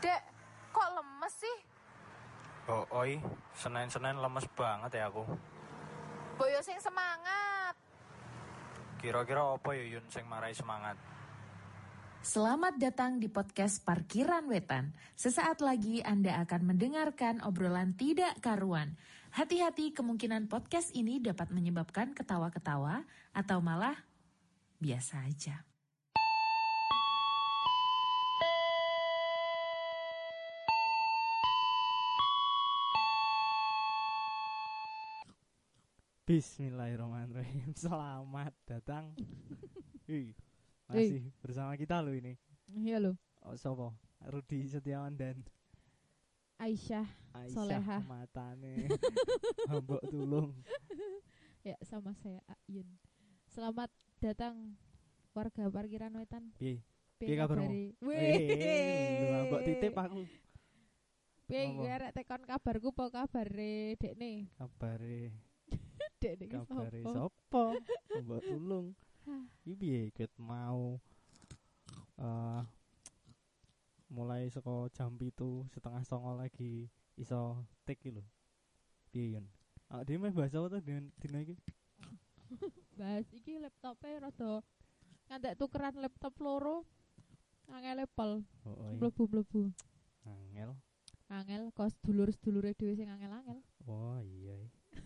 Dek, kok lemes sih? Oh, oi, Senin-Senin lemes banget ya aku. Boyo sing semangat. Kira-kira apa ya Yun sing marai semangat? Selamat datang di podcast Parkiran Wetan. Sesaat lagi Anda akan mendengarkan obrolan tidak karuan. Hati-hati kemungkinan podcast ini dapat menyebabkan ketawa-ketawa atau malah biasa aja. Bismillahirrahmanirrahim. Selamat datang. Wih, masih bersama kita lo ini. Iya lo, Oh, sopo? Rudi Setiawan dan Aisyah. Aisyah Solehah. matane. Mbok tulung. Ya sama saya Ayun. Selamat datang warga parkiran wetan. Piye? Piye Piye kabarmu? lho, mbok titip aku. Piye Apa? garek tekon kabarku apa kabare dekne? Kabare, Dekne iki kabare sapa? Mbok tulung. Iki piye ket mau eh mulai saka jam itu setengah songo lagi iso tik iki lho. Piye Yun? Ah, dia meh bahasa apa tuh dina iki? Bahas iki laptope rada ngantek tukeran laptop loro. Angel lepel, Oh, oh iya. mlebu-mlebu. Angel. Angel kos dulur-dulure dhewe sing angel-angel. Oh iya.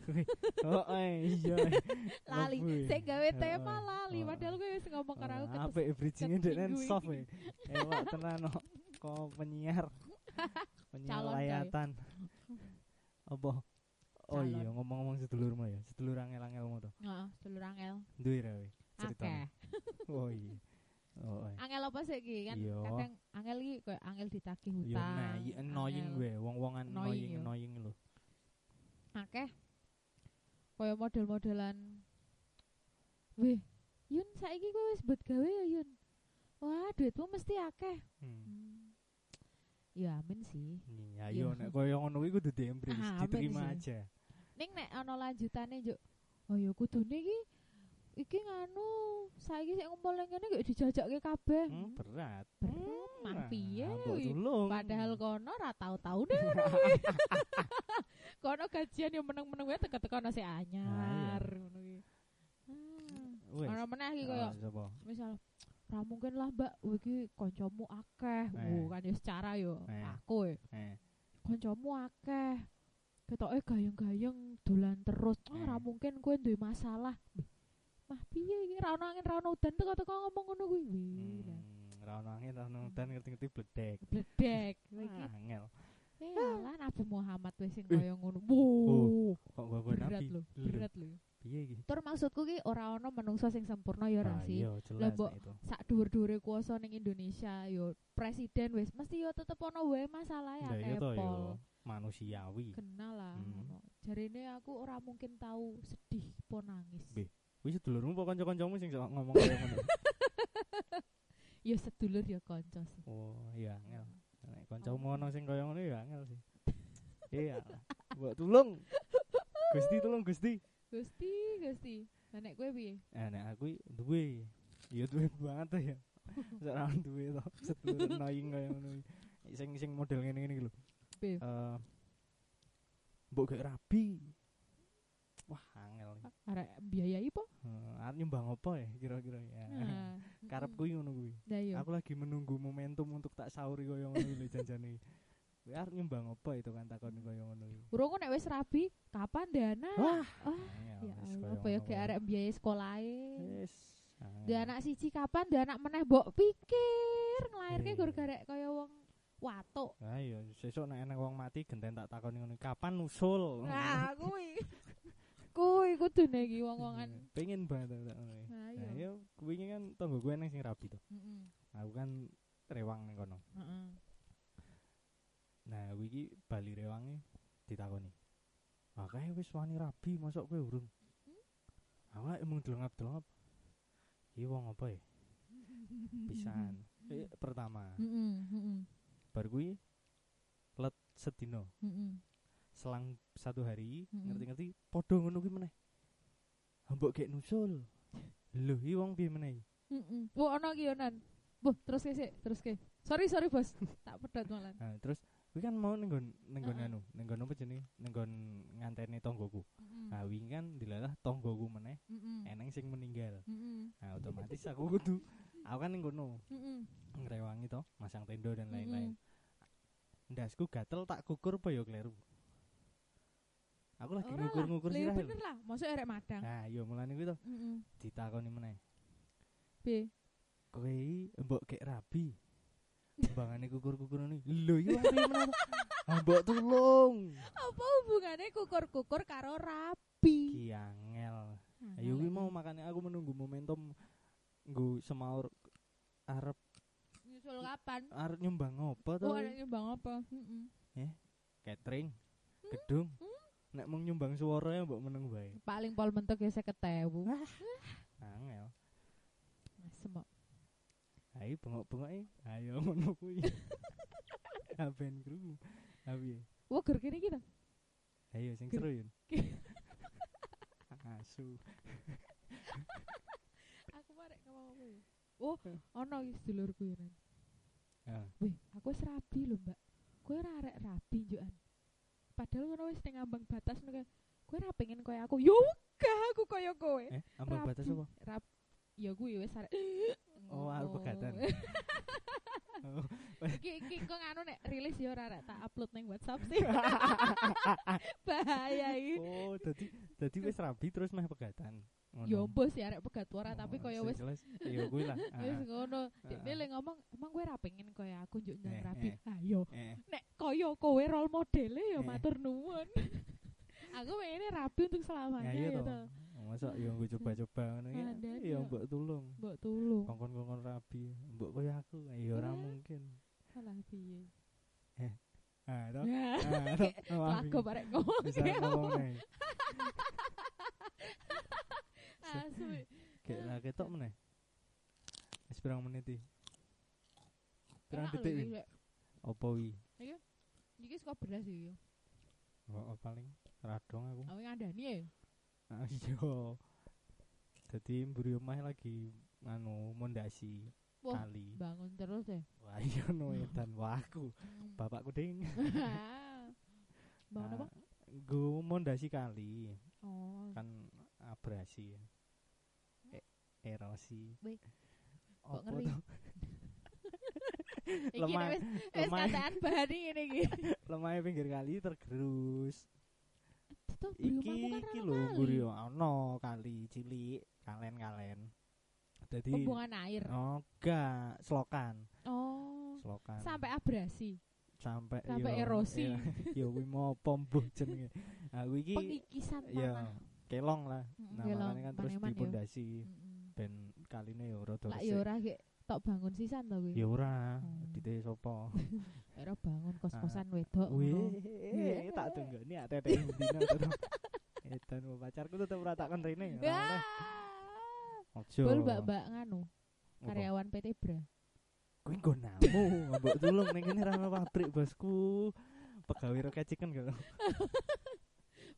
oh iya. Lali, ya. sing gawe tema lali oh. padahal gue wis ngomong karo aku Apa bridgingnya dengan soft ya. Ewak tenan kok penyiar. Penyiar layatan. Apa? Oh iya ngomong-ngomong sedulurmu ya. Sedulur angel-angelmu to. Heeh, dulur angel. Duwe ra we. Oh iya. Oh iya. Angel apa sih iki kan Iya. kadang angel iki koyo angel ditagih Yo hutang. nah, iya annoying gue, wong-wongan Annoying, annoying annoying lho. Akeh. Koyo model-modelan Wih, Yun saiki kowe wis bet gawe ya Yun. Wah, duitmu mesti akeh. Hmm. Hmm. Ya amin sih. Ya Iya. yo nek koyo ngono kuwi kudu diembrace, Ah, diterima sih. aja. Ning nek ana lanjutane juk. Oh ya kudune iki iki nganu saiki sik ngumpul ning kene gak dijajakke kabeh. Hmm, berat. Berat, mah piye. Padahal kono ra tau-tau deh ngono kuwi. kono gajian yo meneng-meneng wae teka-teka nasi anyar ngono kuwi. Ah. Wes. Ana meneh iki koyo Ah, misal ra mungkin lah Mbak, iki kancamu akeh. Eh. Oh, kan yo secara yo Eh. aku ya. Eh. Kancamu akeh. Ketoke gayeng-gayeng dolan terus. Ah, Eh. ra mungkin kowe duwe masalah. Mah piye iki ra ono angin ra ono udan teka-teka ngomong ngono kuwi. Hmm, ra ono angin, ra ono udan ngerti-ngerti bledek. Bledek. Iki Ah, Angel. Eh, alah Nabi Muhammad wis sing Eh. kaya ngono. Wuh, Kok gua nabi? berat lho. Piye iki? Tur maksudku ki ora ono menungso sing sempurna ya ora Ah, sih. Iya, Lah, mbok. Sak dhuwur-dhuwure kuasa ning Indonesia yo presiden wis mesti yo tetep ono wae masalah ya Lah iya to yo kepol. manusiawi. Kenal lah Hmm. Jarine aku ora mungkin tahu sedih po nangis. Wis sedulurmu apa kanca-kancamu sing ngomong kaya ngono? Ya sedulur ya kanca sih. Oh, iya angel. Nek kancamu ono sing kaya ngono ya angel sih. Iya. Mbok tulung. Gusti tulung Gusti. Gusti, Gusti. Nek kowe piye? Eh nek aku duwe. Ya duwe banget ya. Ora duwe to. Sedulur annoying kaya ngono. Sing sing model ngene-ngene iki lho. Piye? Eh Mbok gak rabi. Wah. Arek biayai po? Eh, arep nyumbang apa ya kira-kira ya. Nah. Karepku iki ngono kuwi. Iya. Aku lagi menunggu momentum untuk tak sahuri kaya ngono lho janjane. Arep nyumbang apa itu kan takon kaya ngono iki. Urung nek wis rabi, kapan dana? Wah, Ah, angel, ya Allah, apa ya kuwi. arek biaya sekolahe. Wis. Dia anak siji kapan, anak meneh mbok pikir nglairke Iya. gur garek kaya wong watuk. Ah iya, sesuk nek enek wong mati genten tak takoni ngono. Kapan usul? Nah, kuwi. kuwi kudune iki wong-wongan. Pengen banget tak ngono. Nah, Nah, iya. iya kuwi kan tanggo gue nang sing rabi to. Heeh. Aku kan rewang ning kono. Heeh. Nah, kuwi iki bali rewange ditakoni. Kae wis wani rabi, mosok kowe urung? Awak emang delengap-delengap. Iki wong apa ya? Pisan. Eh, pertama, Heeh, heeh. bar kuwi let sedina. Heeh. Selang satu hari, Mm-mm. ngerti-ngerti padha ngono kuwi meneh. Mbok gek nusul. Lho, iki wong piye meneh? Heeh. Wo ana ki yo nan. Buh, terus ke sik, terus ke. Sorry, sorry, Bos. tak pedot malah. Nah, terus kuwi kan mau ning nggon ning nggon Heeh. anu, ning nggon apa jenenge? Ning nggon nganteni tonggoku. Heeh. Nah, wingi kan dilalah tonggoku meneh Heeh. eneng sing meninggal. Heeh. Nah, otomatis aku kudu aku kan ning kono Heeh. ngrewangi to, masang tenda dan lain-lain. Heeh. Ndasku gatel tak kukur apa ya kleru. Aku lagi lah, ngukur-ngukur sih ya bener lah, mosok arek madang. Nah, yo mulane kuwi to Heeh. ditakoni meneh. B. Kowe mbok gek rabi. Bangane kukur-kukur ini. Lho iki wong piye Mbok tulung. Apa hubungannya kukur-kukur karo rabi? Ki angel. Ah, Ayo kuwi ngalek. mau makane aku menunggu momentum nggo semaur arep nyusul kapan? arep nyumbang apa to? Oh, ada nyumbang apa? Heeh. Catering, gedung. Nek mung nyumbang suara ya mbok meneng bae. Paling pol mentok ya 50.000. Angel. Semok. Ayo bengok-bengoke. Ayo ngono kuwi. Aben kru. Abi. Wah, ger kene iki to. Ayo sing Ge- seru yun. Asu. Aku marek ngomong apa ya? Oh, ono iki sedulurku ya. Wih, aku wis rabi lho, Mbak. Kowe ora arek rabi njukan. Padahal ngono wis ning ambang batas ngono. Kowe ora pengen koyo aku. Yo gak aku koyo kowe. Eh, ambang Rabi. batas apa? Rap ya kuwi wis arek. Oh, arep pegatan. Iki iki kok nganu nek rilis ya ora tak upload ning WhatsApp sih. Bahaya iki. Oh, dadi dadi wis rabi terus meh pegatan. Yo bos ya arek pegat ora tapi Oh, koyo wis jelas, Ya kuwi lah. wis Ah, ngono. Dekne Ah. le ngomong, "Emang kowe ora pengen koyo aku njuk ndang Eh, rabi?" eh. Ayo. Eh, Nek koyo kowe role modele ya Eh. matur nuwun. aku pengennya rabi untuk selamanya ya iya ya to. Masa yo nggo coba-coba ngono ya. Ya yo. mbok tulung. Mbok tulung. Kongkon-kongkon rabi. Mbok koyo aku. Ya ora Eh. mungkin. Salah piye. Ah, to. Nah, Ah, to. Oh, lagu Abi. barek ngomong. Asu. Kayak lah ketok meneh. Wis pirang menit iki? Pirang detik iki, iki? Lek. Apa wi? Iki suka beras iki. Oh, paling radong aku. Aku ngandani ya. Iya. Dadi mburi omah lagi anu mondasi Wah, kali. bangun terus ya. Wah, iya no edan Wah, aku. Bapakku ding. Bangun apa? Gue mondasi kali Oh, kan abrasi. E- erosi. Wih, kok ngeri. tuh? Lemah- lemah. kataan bahan ngene iki. Lemahnya pinggir kali tergerus. Itu Iki kan iki lho kali. mburi ono kali cilik, kalen-kalen. Dadi Pembuangan air. Oh, enggak, selokan. Oh. Selokan. Sampai abrasi, sampai sampai yo, erosi. iya. Ya kuwi mau pombuh jenenge. Nah, kuwi iki pengikisan ya tanah. Kelong lah. Nah, kelong, makanya kan terus yo. dipondasi Mm-mm. ben kaline yo rada resik. ya ora gek tok bangun sisan to kuwi. Ya ora, Hmm. dite sapa? Ora bangun kos-kosan wedok. Wih, ngono. tak tunggoni ak tete dina terus. Edan pacarku tetep ora takon rene. Ya. Ojo. Bol mbak-mbak nganu, karyawan PT Bra. Kuwi nggo namu, mbok tulung ning kene ra pabrik, Bosku. Pegawai roket chicken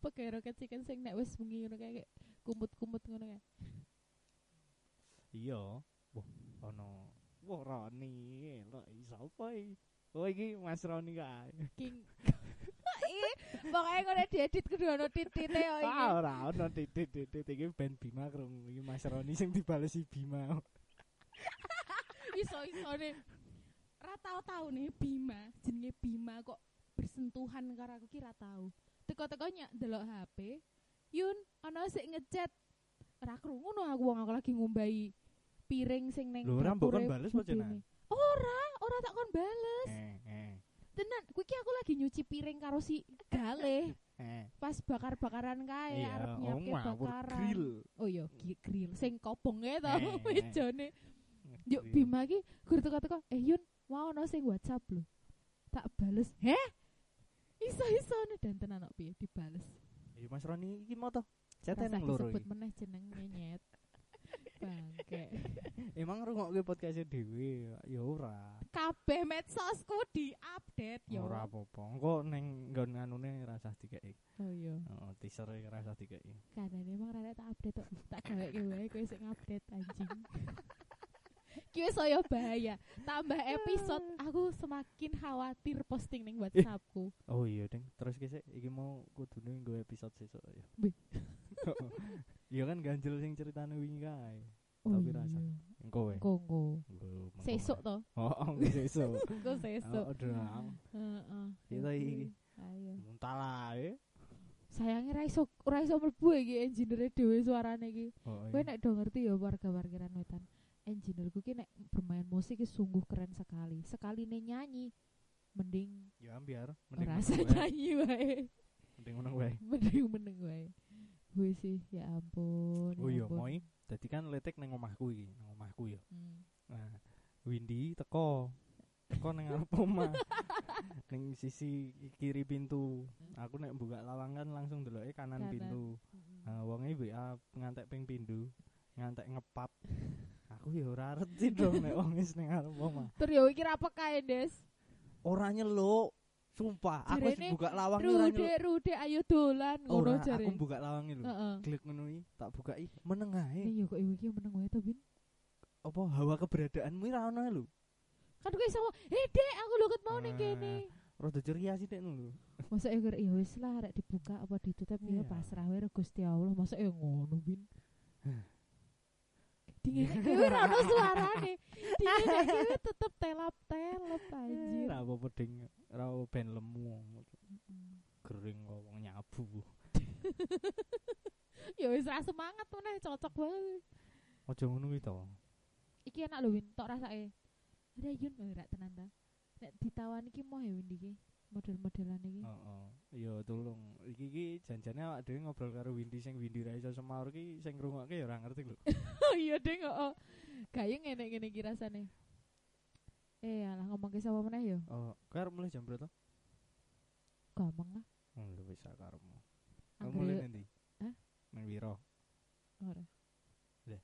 gak? Pegawai roket chicken sing nek wis bengi ngono kayak kumut-kumut ngono kae. Iya. Wah, ono. Wah, Roni. Lho, sapa iki? Oh, iki Mas Roni kae. King. Ih, Pokoknya ngono diedit kudu ono titite kok iki. Ah, ora ono titik-titik iki ben Bima krungu iki Mas Roni sing dibalesi Bima. Iso-isone ra tau tau nih Bima, jenenge Bima kok bersentuhan karo aku ki ra tau. Teko-teko nyak delok HP, Yun, ana sik ngechat. Ra krungu no aku wong aku lagi ngombahi piring sing ning Lho, ora mbok kon dapure bales apa? Ora, ora tak kon bales. Eh, eh, Tenan, kuwi ki aku lagi nyuci piring karo si Galeh. eh. Pas bakar-bakaran kae Iya, arep nyiapke bakaran. grill. Oh iya, grill sing kopongnya to Eh, eh. mejane. Yuk. Bima ki gur teko-teko, "Eh Yun, mau ono sing WhatsApp lho." Tak bales. "Heh? Iso-iso dan tenan kok piye dibales. Ya Mas Roni iki mau to. Cete Rasa nang loro disebut iki. meneh jenenge nyet. Bangke. Emang ngrungokke podcast dhewe ya ora. Kabeh medsosku diupdate yo. Ora apa-apa. Engko ning nggon anune rasah dikeki. Oh iya. Heeh, teaser e rasah dikeki. Kadane emang rada tak update tok. Tak gaweke wae kowe sing update anjing. Iki wis saya bahaya. Tambah episode aku semakin khawatir posting ning WhatsAppku. Oh iya, Ding. Terus kisah iki mau kudune nggo episode sesuk ya. Iya kan ganjel sing ceritane wingi kae. Oh Tapi iya. rasa. Engko wae. Konggo. Engko mengko Sesuk to. Oh, engko sesuk. Engko sesuk. Oh, dong. Heeh. Kita iki. Ayo. Muntah lah Sayangnya ra iso ora iso mlebu iki engineer dhewe suarane iki. Oh, Kowe nek do ngerti ya warga parkiran wetan. Engineerku ki nek bermain musik ki sungguh keren sekali. Sekali nyanyi mending Ya biar usah wae. nyanyi wae. Mending meneng wae. Mending meneng wae. Gue sih ya ampun. Oh ya iya, ampun. moi. Dadi kan letek nang omahku iki, nang omahku ya. Hmm. Nah, Windy teko. Teko nang arep omah. ning sisi kiri pintu. Aku nek buka lawangan langsung deloke kanan, Kanan. pintu. Mm-mm. Nah, wonge WA ngantek ping pindho, ngantek ngepap. Aku ya ora ngerti dong nek wong wis ning arep omah. Tur yo iki ra pekae, Des. Ora nyeluk. Sumpah, aku Jarene, buka lawange ora Rude, nyeluk. rude ayo dolan ngono jare. aku buka lawange lho. Klik ngono iki, tak bukai meneng ae. Yo kok iki meneng wae to, Bin. Apa hawa keberadaanmu ora ono lho. Kan kowe iso, "Eh, Dek, aku lho mau ning Ah. kene." Rada ceria sih lho. Masa ya ya wis lah arek dibuka apa ditutup ya Iya. pasrah wae Gusti Allah. Masa ya ngono, Bin. Dingin kowe ora ono suarane. Dingin kowe tetep telap-telep anjir. Ora apa-apa ding, ora ben lemu. Gering kok wong nyabu. Ya wis ra semangat meneh cocok banget. Aja ngono kuwi to. Iki enak lho Win, tok rasake. Ada yun ora tenan ta. Nek ditawan iki mau ya Win iki. Model-modelan iki. Heeh. Ya tolong. Iki iki janjane awak dhewe ngobrol karo Windy sing Windy ra iso semaur ki sing ngrungokke ya ora ngerti lho. Oh iya deh oh. Kayak ngene-ngene iki rasane. Eh, alah ngomong ke sapa meneh yo. Oh, kowe arep mulai jam berapa? Gampang lah. Oh, lho wis karepmu. Kamu Anggere- mulai nanti? Hah? Nang Wiro. Ora. Lah.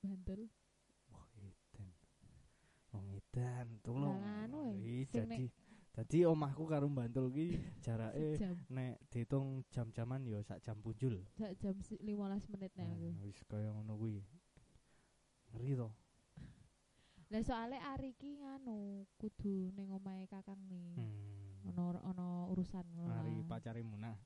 Bantul. Wah, edan. Wong edan, tolong. Lah, anu jadi Dadi omahku karo Bantul ki jarake nek dihitung jam-jaman ya sak jam punjul. sak jam si- 15 menit nek aku. Hmm, wis kaya ngono kuwi. Ngeri to. Lah soalnya hari iki nganu kudu ning omahe Kakang nih. Hmm. Ono ono urusan ngono. Lah. pacare Munah.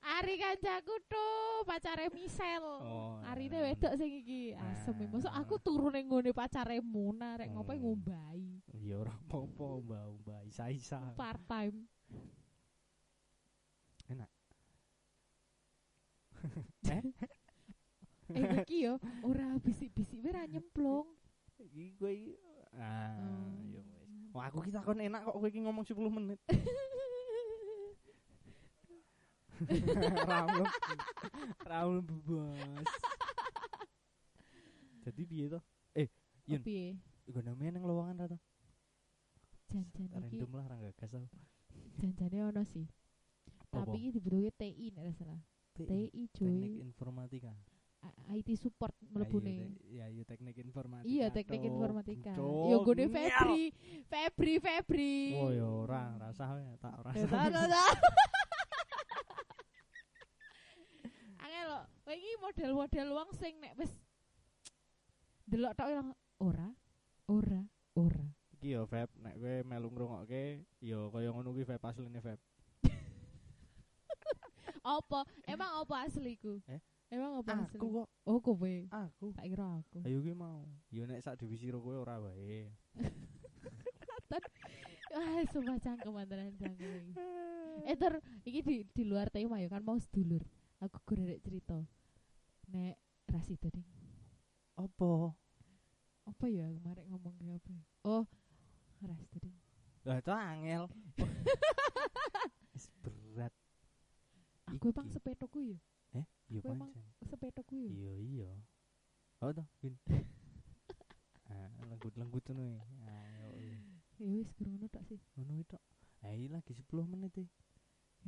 Ari kancaku tuh pacare Misel. Oh, Arine ah. wedok sing iki asem. Ah. Mosok aku turu ning ngone pacare Muna rek ngopo Hmm. ngombai Ya ora apa-apa, Mbak, Mbak Isa-isa. part time. Enak. Eh iki yo ora bisik-bisik wae ra nyemplung. Iki kowe ah Hmm. ya wis. Wah, aku ki takon enak kok kowe iki ngomong 10 menit. Raul. Raul bebas. Jadi piye to? Yun. Piye? Iku namanya nang lowongan ra to? Janjan iki Random lah ra gagas aku. janjane ono sih. Tapi iki dibutuhke TI nek salah. TI Teknik cuy. informatika. A- IT support Ah, iya, mlebune. te- Ya, iya teknik informatika. Iya, teknik informatika. Yo gone. Febri, Febri, Febri. Oh ya ora, rasa ya tak ora. Iki model-model wong sing nek wis delok tok ilang ora, ora, ora. Iki yo Feb, nek kowe melu ngrungokke yo kaya ngono kuwi Feb asline Feb. Apa? Emang apa asliku? Eh? Emang apa asli? Aku kok, Oh, kowe. aku. Tak kira aku. Ayo ki mau. Yo nek sak divisi ro kowe ora wae. Ah, sumpah cangkem antaran cangkem. Eh ter, iki di, di luar tema ya kan mau sedulur. Aku gorek cerita. Nek Rasida ding. Apa? Apa ya kemarin ngomong ke apa? ya? Oh, Rasida ding. Lah itu angel. Berat. Aku emang Iki. sepetoku ya. Eh, iya Aku emang. Sepetoku ya. Iya iya. Oh toh, Win. ah, lenggut-lenggut ngono e. Ayo. Ya wis ngono tok sih. Ngono itu. Eh, iki lagi 10 menit e.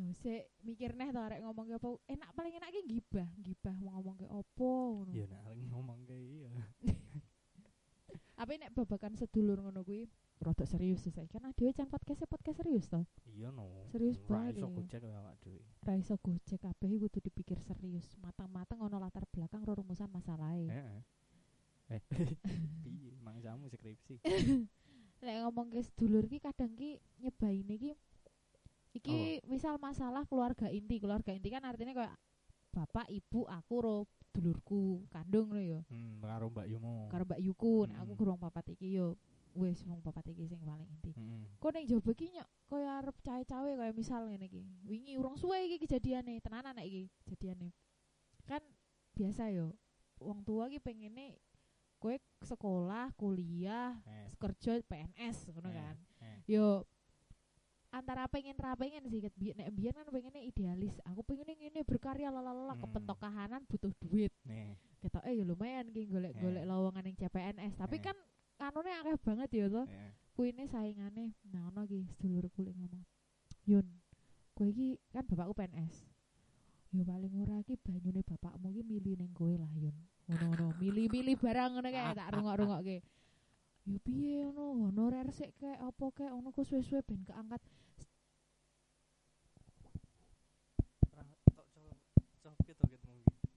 Wis sik, mikir neh to arek ngomong ke apa. Enak paling enak ki gibah, gibah mau ngomong ke opo ngono. Ya nek ngomong kayak iya. Apa nek babakan sedulur ngono kuwi rada serius sih saiki kan dhewe can podcast podcast serius to. Iya no. Serius Ora iso banget. gojek awak dhewe. Ra iso gojek kabeh kudu dipikir serius, matang-matang ono latar belakang rumusan masalahe. Heeh. Eh, piye mangsamu skripsi? Lek ngomong ke sedulur ki kadang ki nyebaine ki iki misal masalah keluarga inti. Keluarga inti kan artinya kayak bapak, ibu, aku ro dulurku kandung lho ya. Hmm, karo Mbak Yumo. Karo Mbak Yuku, nek aku Mm. gurung papat iki yo wis wong papat iki sing paling inti. Heeh. Kok ning jaba ki nyok kaya arep cawe-cawe kaya misal ngene iki. Wingi urung suwe iki kejadiane, tenanan nek iki kejadiane. Kan biasa yo. Wong tua ki pengene kowe sekolah, kuliah, Eh, kerja PNS ngono Eh, kan. eh. Yo antara pengen ra pengen sih ket biyen nek biyen kan pengennya idealis. Aku pengen ngene berkarya lalala Hmm. kepentok kahanan butuh duit. Nih, Ketoke ya lumayan ki golek-golek Eh. lowongan ning CPNS, tapi Eh. kan kanune akeh banget ya to. eh, kuine saingane nah ono iki sedulurku lek ngomong Yun kowe iki kan bapakku PNS yo paling ora iki banyune bapakmu iki mili ning kowe lah Yun ngono-ngono mili-mili barang ngono kae tak rungok-rungokke yo piye ngono honorer sik kek apa kek ngono ku suwe-suwe ben keangkat ora tok cok cok gitu gitu mungkin.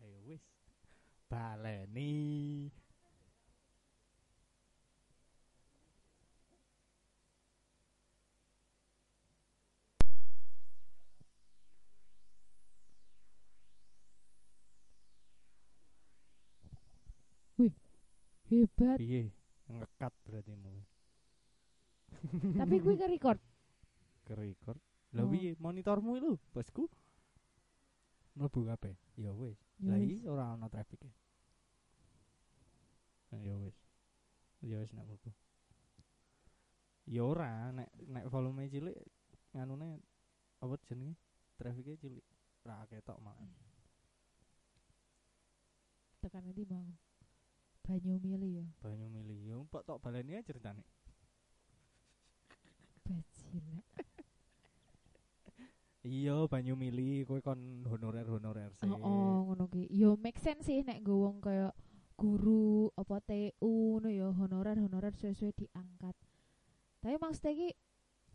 Ayo wis. Baleni. hebat Piye? Ngekat berarti mu. tapi kuwi ke record Ke record. Lah Oh. piye monitormu itu, bosku? Mlebu kabeh. Ya wis. Ya Lah wis. iki ora ana traffic e. Nah, Ya wis. Ya wis nek mlebu. Ya ora nek nek volume cilik nganune apa jenenge? Traffic cilik. Ora ketok malah. tekan nanti mau banyu mili ya Banyu milih yo mbok tok baleni ae ceritane. bajilek Iya, banyu milih kowe kon honorer-honorer sih. Oh, oh ngono ki. Yo make sense sih nek nggo wong kaya guru apa TU ngono ya honorer-honorer sesuai diangkat. Tapi maksudnya ki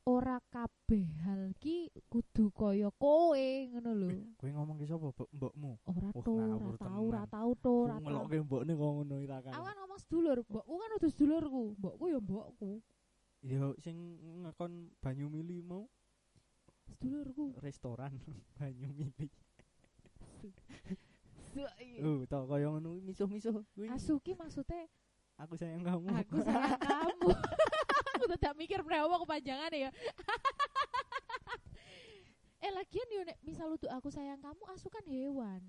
ora kabeh hal ki kudu kaya kowe ngono lho. Kowe ngomong ki sapa, Mbok- mbokmu? Ora to, ora tau, ora tau to, ora tau. Ngelokke mbokne kok ngono ira kan. Aku kan ngomong sedulur, mbokku kan udah sedulurku, mbokku ya mbokku, Ya sing ngekon banyu milih mau sedulurku. restoran banyu milih. Uh, tau kaya ngono misuh-misuh kuwi. Asuki maksudnya Aku sayang kamu. aku sayang kamu. aku tidak mikir berapa kepanjangan ya. eh lagian yo nek misal untuk aku sayang kamu asu kan hewan.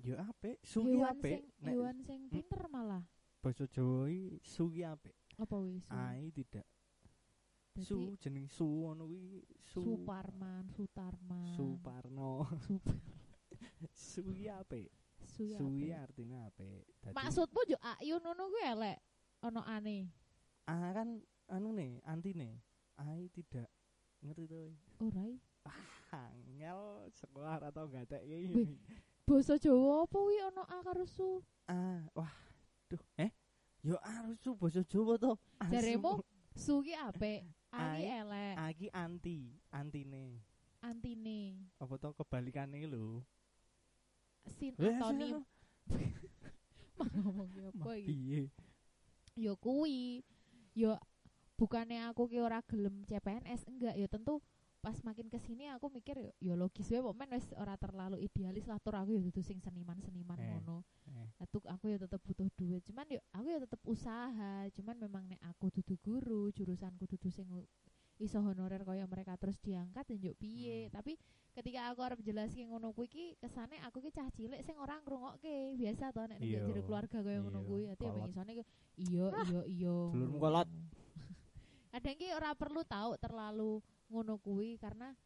Ya apik, suwi hewan apik. sing Nek hewan sing pinter malah. basa Jawa iki suwi apik. Apa wis? Ai tidak. Dadi Su jeneng su ngono kuwi su Suparman, Sutarman. Suparno. Sup- suwi apik. Suwi Suwi artinya apik. Dadi Maksudmu yo ayu ngono kuwi elek. Ono aneh. ah kan anu nih, antine. Ai tidak ngerti to. Ora. i. Angel sekolah atau gak tak Wih. Basa Jawa apa kuwi ono a karo su? Ah, wah. Duh, eh? Yo harus su basa Jawa to. Asu. Jaremu su ki apik, a ki elek, Aki anti, antine. antine. Apa to kebalikane lho? Sin antonim. Ngomong apa iki? Ya kuwi. Ya bukannya aku ki ora gelem CPNS enggak ya tentu pas makin ke sini aku mikir ya logis wae pokoknya wis ora terlalu idealis lah tur aku ya dudu sing seniman-seniman Eh. ngono. Eh, Atuk aku ya tetep butuh duit. Cuman ya aku ya tetep usaha. Cuman memang nek aku dudu guru, jurusanku dudu sing iso honorer kaya mereka terus diangkat dan yo piye. Hmm. Tapi ketika aku arep jelaske ngono kuwi ki kesane aku ki cah cilik sing ora ngrungokke. Biasa to nek ning Iya. jero keluarga kaya ngono Iya. kuwi. Dadi ya Kolot. mengisone ki iya iya iya. Dulurmu kolot. Kadang ki ora perlu tahu terlalu ngono kuwi karena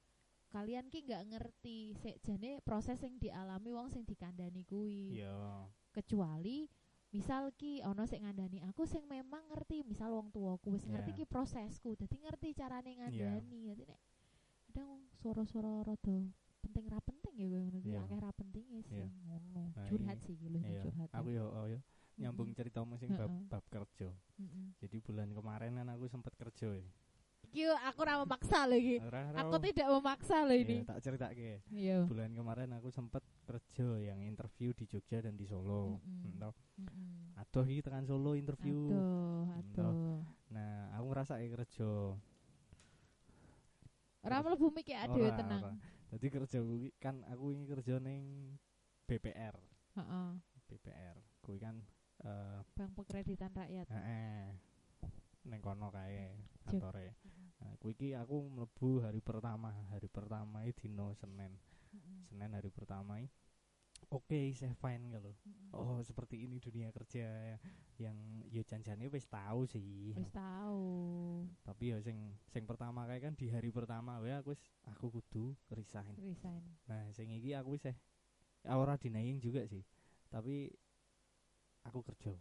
kalian ki nggak ngerti sik jane proses yang dialami wong sing dikandani kuwi Iya. kecuali misal ki ono sing ngandani aku sing memang ngerti misal wong tuaku wis ngerti Iya. ki prosesku dadi ngerti carane ngandani dadi nek kadang suara-suara rada penting ra penting ya ngono ki Iya. akeh ra penting ya sih Iya. ngono Nah, curhat sih lho Iya. curhat Aku yo oh, yo nyambung ceritamu sing bab, bab kerja. Heeh. Jadi bulan kemarin kan aku sempet kerja ya. iki aku ra memaksa ora, aku tidak memaksa Iya, ini tak ceritake. iya Bulan kemarin aku sempet kerja yang interview di Jogja dan di Solo. Mm-mm. Entah. Mm-mm. Aduh iki tekan Solo interview. Aduh, Entah. aduh. Nah, aku ngerasa kerja. Ora mlebu mikir Ora, dhewe tenang. Jadi kerja kuwi kan aku ini kerja ning BPR. Heeh. BPR. Kuwi kan eh Bank Pekreditan Rakyat. heeh. Ning kono kae kantore. Nah, kuwi iki aku mlebu hari pertama. Hari pertama iki dino Senin. Mm-mm. Senin hari pertama. Oke, saya fine gitu. Mm-mm. Oh, seperti ini dunia kerja yang ya janjane wis tahu sih. Wis tahu. Tapi ya sing sing pertama kayak kan di hari pertama wae aku wis aku kudu resign. Resign. Nah, sing iki aku wis eh ora denying juga sih. Tapi aku kerja.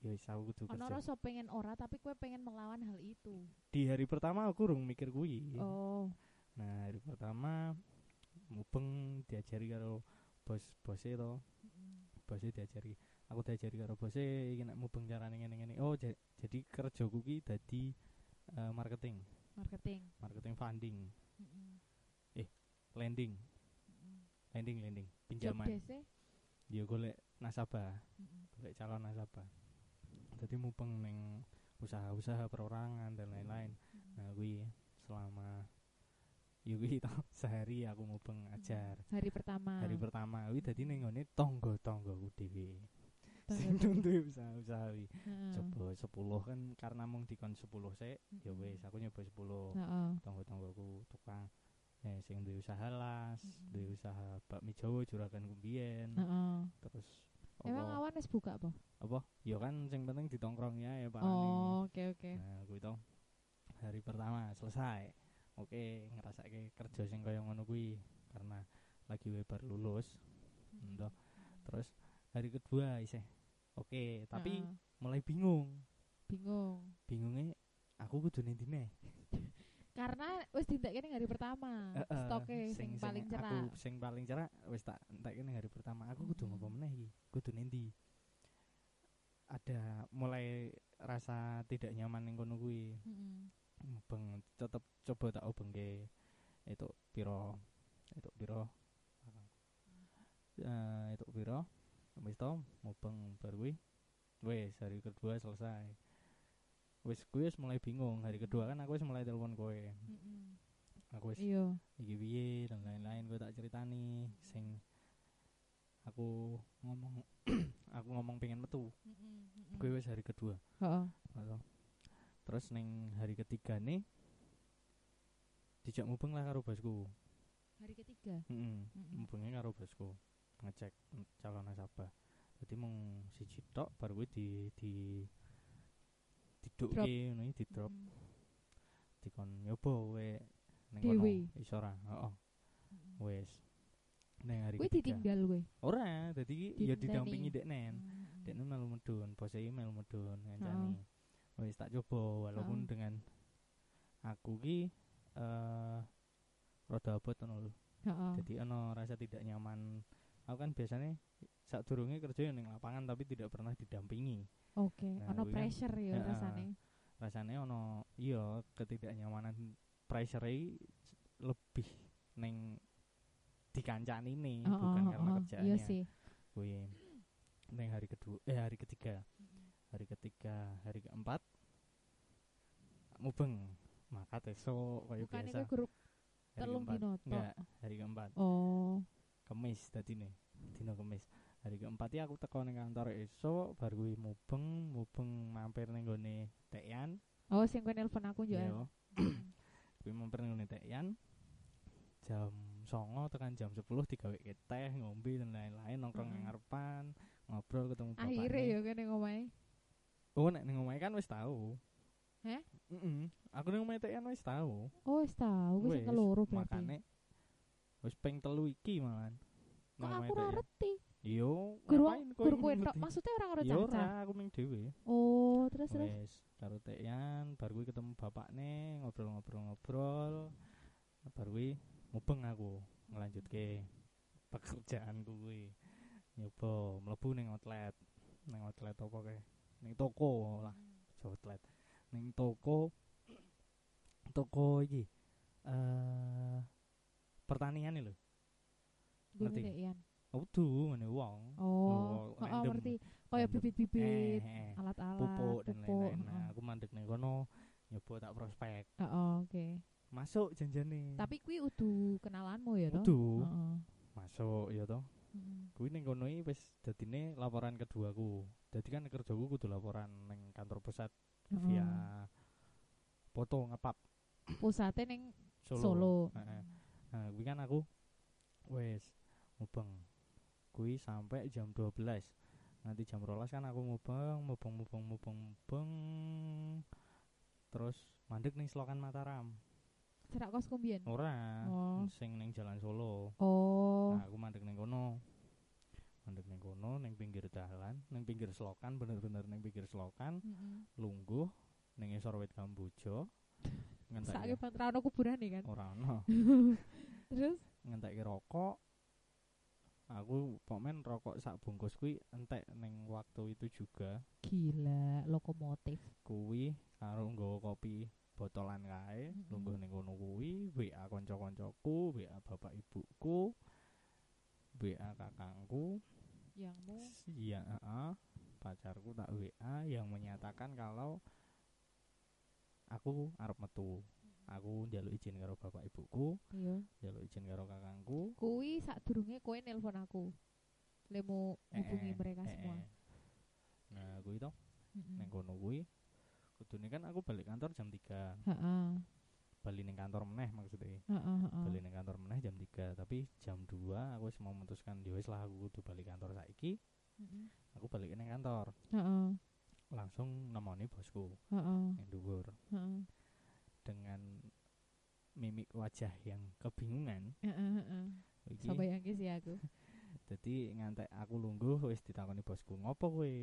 Ya wis aku kudu Ono kerja. rasa pengen ora tapi kowe pengen melawan hal itu. Di hari pertama aku rung mikir kuwi. Oh. Nah, hari pertama mubeng diajari karo bos bose to. Bose diajari. Aku diajari karo bose iki nek mubeng carane ngene-ngene. Oh, ja- jadi kerjaku ki dadi eh, marketing, Marketing. marketing funding, Mm-mm. lending, Mm-mm. lending, lending, Job pinjaman. desk-e? Ya golek nasabah. Golek calon nasabah. Jadi mupeng neng usaha-usaha perorangan dan lain-lain. Mm-mm. Nah, kuwi selama kuwi tau sehari aku mupeng ajar. Hari pertama. Hari pertama kuwi dadi ning ngene tangga-tanggaku dhewe. Tangga- Sing nuntuh usaha-usaha kuwi. Coba 10 kan karena mung dikon 10 sik, ya Mm-mm. wis aku nyoba 10. Heeh. Tangga-tanggaku tukang eh sing duwe usaha las, Mm-mm. duwe usaha bakmi Jawa juragan kumbiyen. Heeh. Terus Emang awan wis buka apa? apa ya kan sing penting ditongkrong ya ya Pak Oh, oke oke. nah kuwi to hari pertama selesai oke ngerasa kerja sing kaya ngono kuwi karena lagi we baru lulus Ndo. terus hari kedua isih oke tapi Heeh. mulai bingung bingung. bingungnya aku kudu ning ndi neh Karena wis dintekke ning hari pertama. Heeh, Stoke sing, paling aku cerah. sing paling cerah wis tak entek ning hari pertama aku kudu Mm-mm. ngopo meneh iki kudu ning ndi ada mulai rasa tidak nyaman ning kono kuwi Heeh. Mubeng tetep coba tak ubengke itu piro? Itu piro? Eh itu piro? Wis to mubeng bar kuwi. Wis hari kedua selesai. Kuwi wis mulai bingung. Hari kedua kan aku wis mulai telepon Heeh. aku wis Iya. iki piye dan lain-lain kowe tak ceritani. Sing aku ngomong aku ngomong pengen metu. Kuwi wis hari kedua. Heeh. Terus neng hari ketiga nih dijak mubeng lah karo bosku. Hari ketiga. heeh Mm-mm. mubengnya karo bosku. Ngecek mm, calon nasabah. Jadi mung siji tok baru kuwi di di didukke ngono iki, di drop Heeh. dikon nyoba ning Dewe. kono iso ora? Heeh. Heeh. wis. Neng hari Kuwi ketiga. ditinggal kowe. ora dadi iki ya didampingi deknen Heeh. deknen melu medun bos iki melu medun ngancani wis tak coba walaupun Heeh. dengan aku ki eh rada abot ngono lho Heeh. jadi ono rasa tidak nyaman aku kan biasanya saat durunge kerja ning lapangan tapi tidak pernah didampingi Oke, Nah, ono kan- pressure ya Heeh. rasane. rasanya ono iya ketidaknyamanan pressure lebih neng dikancani nih Oh, bukan oh, karena oh, kerjaannya Iya sih. kuwi neng hari kedua eh hari ketiga hari ketiga hari keempat. Mubeng. Maka esok kaya Bukannya biasa. grup hari keempat. dino enggak hari keempat. Oh. kemis tadi nih dino kemis. Hari keempat ya aku teko ning kantor esok baru kuwi mubeng. Mubeng mampir ning gone Tekan Oh, sing kowe nelpon aku yo. yo kuwi mampir ning gone Tekan jam songo tekan jam 10 digawe teh ngombe dan lain-lain nongkrong nang ngarepan ngobrol ketemu Akhirnya ya kene ngomahe. Oh nek ning omahe kan wis tahu Hah? Heeh. aku ning omahe Tekan wis tahu Oh, wis tau wis Wis, keloro berarti. makane wis ping telu iki malan Kok aku ora ngerti. Yo, Guru ngapain kowe guru kowe tok maksudnya orang ora Ya ora, caca. aku ning dhewe. Oh, terus terus. Wes, karo Tekan, bar kuwi ketemu bapakne, ngobrol-ngobrol-ngobrol. Bar kuwi mubeng aku ngelanjutke pekerjaan kuwi. Nyoba mlebu ning outlet. Ning outlet apa kae? Ning toko lah, aja outlet. Ning toko toko iki eh pertanian lho. Ngerti? Ngerti. Udu ngene wong. Oh, Oh, heeh random. ngerti. Kaya bibit-bibit, Eh, eh. alat-alat, pupuk dan lain-lain. Nah, aku mandek ning kono nyoba tak prospek. Heeh, oke. Masuk janjane. Tapi kuwi udu kenalanmu ya toh? Udu. Heeh. Masuk ya toh. Heeh. Kuwi ning kono iki wis dadine laporan keduaku. Dadi kan kerjaku kudu laporan ning kantor pusat Heeh. via foto ngepap Pusate ning Solo. Solo. Heeh. Nah, kuwi kan aku wis mubeng. Kuwi sampai jam 12. Nanti jam 12 kan aku mubeng, mubeng, mubeng, mubeng, mubeng. Terus mandek ning Selokan Mataram. Cerak kos kumbien. Ora, Oh. sing ning Jalan Solo. Oh. Nah, aku mandek ning kono. Mandek ning kono ning pinggir dalan, ning pinggir selokan, bener-bener ning pinggir selokan, Heeh. lungguh ning isor wit kamboja. Saiki Ngentek Pak ra ono kuburan kan. ora ono. Terus ngentekke rokok aku pomen rokok sak bungkus kuwi entek ning waktu itu juga gila lokomotif. kuwi karo nggawa kopi botolan kae lungguh ning kono kuwi WA kanca-kancaku WA bapak ibuku WA kakangku Yangmu iya heeh pacarku tak WA yang menyatakan kalau aku arep metu aku njaluk izin karo bapak ibuku iya. njaluk izin karo kakangku Kuwi sadurunge kowe nelpon aku. Lemu hubungi Eh, mereka eh, semua. eh. Nah, kuwi to Heeh. ning kono kuwi. Kudune kan aku balik kantor jam 3. Heeh. Balik ning kantor meneh maksudnya. Heeh, heeh. Balik ning kantor meneh jam 3, tapi jam 2 aku wis mau memutuskan ya wis lah aku kudu balik kantor saiki. Heeh. Aku balik ning kantor. Heeh. Langsung nemoni bosku Heeh. yang dhuwur Heeh. dengan mimik wajah yang kebingungan. Heeh, heeh. Sampai yang sih aku. dadi ngantek aku lungguh wis ditakoni bosku, "Ngopo kowe?"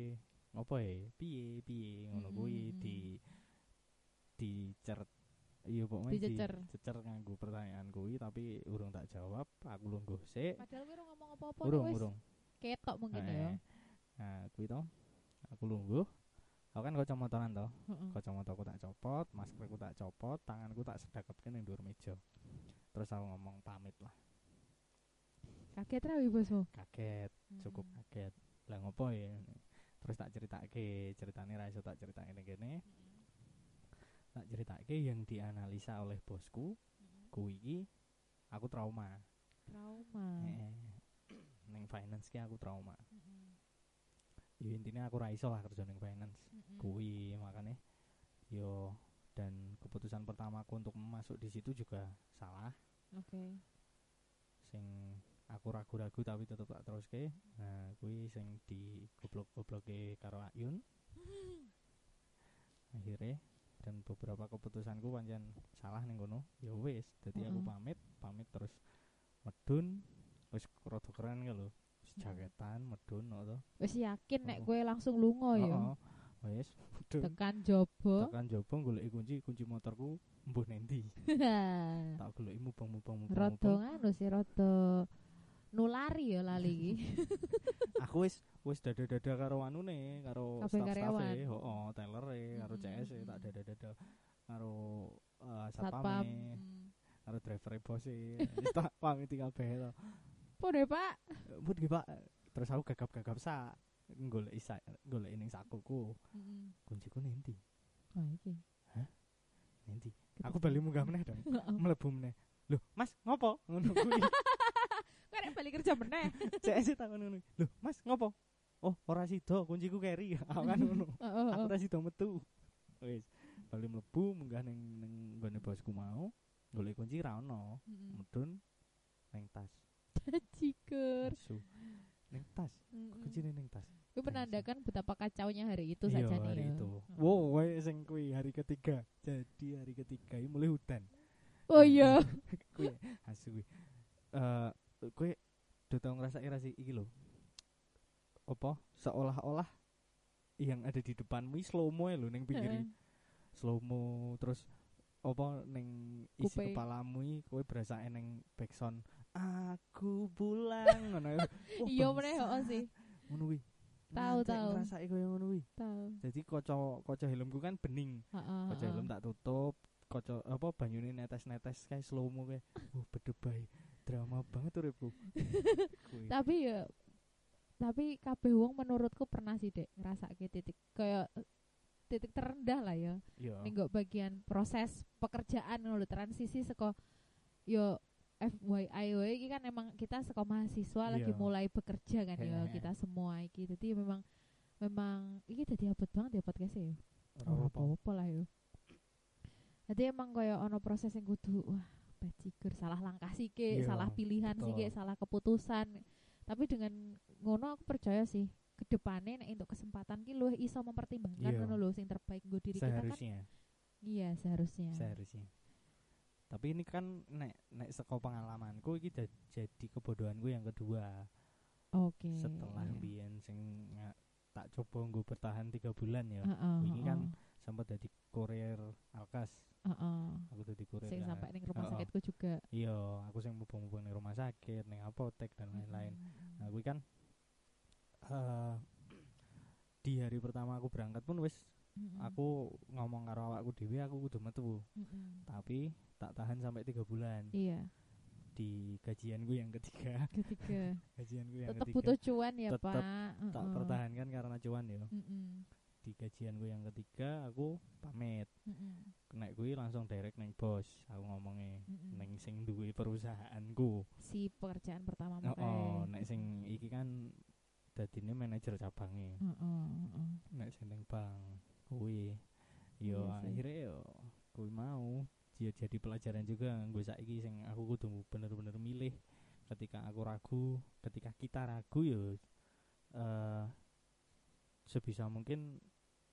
Ngopo e? Piye? Piye? Ngono kuwi Mm-mm. di dicer iya pokoknya Dicecer. dicecer nganggo pertanyaan kuwi tapi urung tak jawab aku lungguh sik Padahal kowe ora ngomong apa-apa urung wis urung ketok mungkin Eh, ya. nah kuwi to aku lungguh aku kan kacamataan to kacamataku tak copot maskerku tak copot tanganku tak sedekapke ning dhuwur meja terus aku ngomong pamit lah Kaget ra bosmu? kaget cukup kaget lah ngopo ya terus tak ceritake ceritane ra iso tak ceritake ning kene. Tak ceritake yang dianalisa oleh bosku kuwi iki aku trauma. Trauma. Ning finance ki aku trauma. Ya intinya aku ra iso lah kerja ning finance. Mm-mm. kuwi makanya yo dan keputusan pertamaku untuk masuk di situ juga salah. Oke. sing aku ragu-ragu tapi tetep tak teruske nah kuwi sing di goblok-gobloke karo Ayun akhirnya dan beberapa keputusanku pancen salah ning kono. Ya wis dadi aku pamit pamit terus medun. Wis rada keren ya lho Heeh. jaketan medun to. Wis yakin nek kowe langsung lunga ya. Wis medun. Tekan jobo. tekan jopo goleki kunci kunci motorku mbuh nendi tak goleki mubeng-mubeng Rada mubeng nganu sih rada nulari ya lali. Iki. aku wis wis dada-dada karo anune karo staff-staffe karyawan. heeh tellere karo CS e, tak dada-dada. Karo uh, Satpam. satpame karo driver bos e. Wis tak pamit kabeh to. Pode, Pak. Nggih Pak. Terus aku gagap-gagap sak golek isa golek ning sakuku. Heeh. kunciku nendi Oh iki. nendi aku bali munggah meneh dong mlebu meneh. Lho mas ngopo? Ngono kuwi Kowe nek balik kerja meneh. CS takon ngono lho mas ngopo? Oh ora sida kunciku keri. Aku kan ngono. Heeh. aku ora sida metu. Wis bali mlebu munggah ning ning nggone bosku mau golek kunci ra ono. Medun ning tas. Cikur. ning tas? Kuncine ning tas. Itu menandakan betapa kacaunya hari itu iya saja nih hari ya. itu. Wow wae sing kuwi hari ketiga. Jadi hari ketiga ini mulai hutan. Oh iya. kuwi asu kuwi. Eh kuwi udah tau ngerasa ira sih iki lho apa seolah-olah yang ada di depanmu slow mo lho ning pinggir Heeh. slow mo terus apa ning isi Kuping. kepalamu iki kowe berasa ning backsound aku pulang ngono Wah, Iya meneh heeh sih. ngono kuwi Tahu, tahu. ngrasake koyo ngono kuwi Tahu. jadi kaca kaca helmku kan bening Heeh. kaca helm tak tutup kaca apa banyune netes-netes kayak slow mo kayak oh bedebay drama banget uripku. Tapi ya tapi kabeh wong menurutku pernah sih dek ngrasake titik kayak titik terendah lah ya nggo bagian proses pekerjaan lho, transisi saka yo FYI wae iki kan emang kita saka mahasiswa lagi Iya. mulai bekerja kan ya Heeh. kita semua iki jadi memang memang iki dadi abot banget ya podcastnya ya Ora ora apa-apa. apa-apa lah yo jadi emang kaya ono proses yang kudu wah bajigur salah langkah sike Iya, salah pilihan betul. sike salah keputusan tapi dengan ngono aku percaya sih ke depannya nek untuk kesempatan ki luwih iso mempertimbangkan Iya. ngono lho sing terbaik nggo diri kita kan Seharusnya, iya seharusnya seharusnya. Tapi ini kan nek nek saka pengalamanku iki da- jadi kebodohanku yang kedua. oke Setelah iya. biyen sing tak coba nggo bertahan tiga bulan ya. Heeh, Wingi kan heeh, sempat jadi kurir Alkas. heeh. Aku dadi kurir. sing sampai ning rumah Heeh. sakitku juga Iya, aku sing mubeng-mubeng ning rumah sakit, ning apotek dan lain-lain. Nah, kuwi kan eh di hari pertama aku berangkat pun wis Mm-mm. aku ngomong karo awakku dhewe aku kudu metu. Mm-mm. Tapi tak tahan sampai tiga bulan iya di gajianku yang ketiga. ketiga gajianku yang tetap ketiga. butuh cuan ya Tetep pak tak Heeh. pertahankan karena cuan ya. Mm-mm. Di gajianku yang ketiga aku pamit. Mm-mm. Nek kuwi langsung direct neng bos. Aku ngomongnya Mm-mm. neng sing duwe perusahaanku. si pekerjaan pertama Oh, makanya nek sing iki kan dadine manajer cabangnya. Heeh, heeh. nek sing ning bank kuwi yo Iya sih. akhirnya yo kuwi mau dia jadi pelajaran juga gue saiki sing aku kudu bener-bener milih ketika aku ragu ketika kita ragu yo eh sebisa mungkin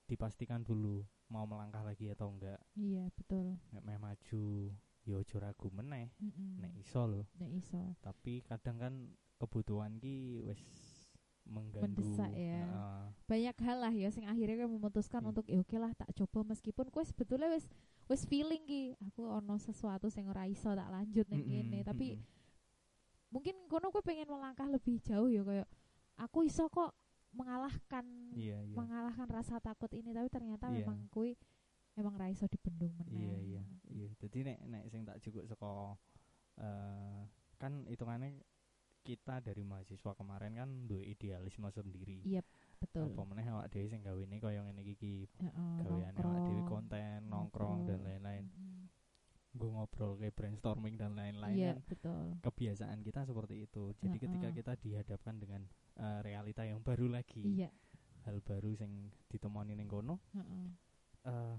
dipastikan dulu mau melangkah lagi atau enggak iya betul nek meh maju yo ojo ragu meneh Mm-mm. nek iso lho nek iso tapi kadang kan kebutuhan ki wis mengganggu Mendesak ya. Heeh. banyak hal lah ya sing akhirnya gue memutuskan Hmm. untuk ya oke lah tak coba meskipun kue sebetulnya wis wis feeling ki aku ono sesuatu sing ora iso tak lanjut ning Mm-mm, kene tapi mm-mm. mungkin kono gue pengen melangkah lebih jauh ya kayak aku iso kok mengalahkan iya iya. mengalahkan rasa takut ini tapi ternyata Iya. memang kui emang ra iso dibendung meneh. Iya iya. Iya jadi nek nek sing tak cukup saka eh kan hitungannya kita dari mahasiswa kemarin kan duwe idealisme sendiri. Iya, betul. Apa meneh awak dhewe sing gawene kaya ngene iki Heeh, gaweane awak dhewe konten nongkrong dan lain-lain. Gue ngobrol kayak brainstorming dan lain-lain iya kan betul kebiasaan kita seperti itu jadi ketika Heeh. kita dihadapkan dengan eh, realita yang baru lagi iya hal baru sing ditemoni ning kono heeh. eh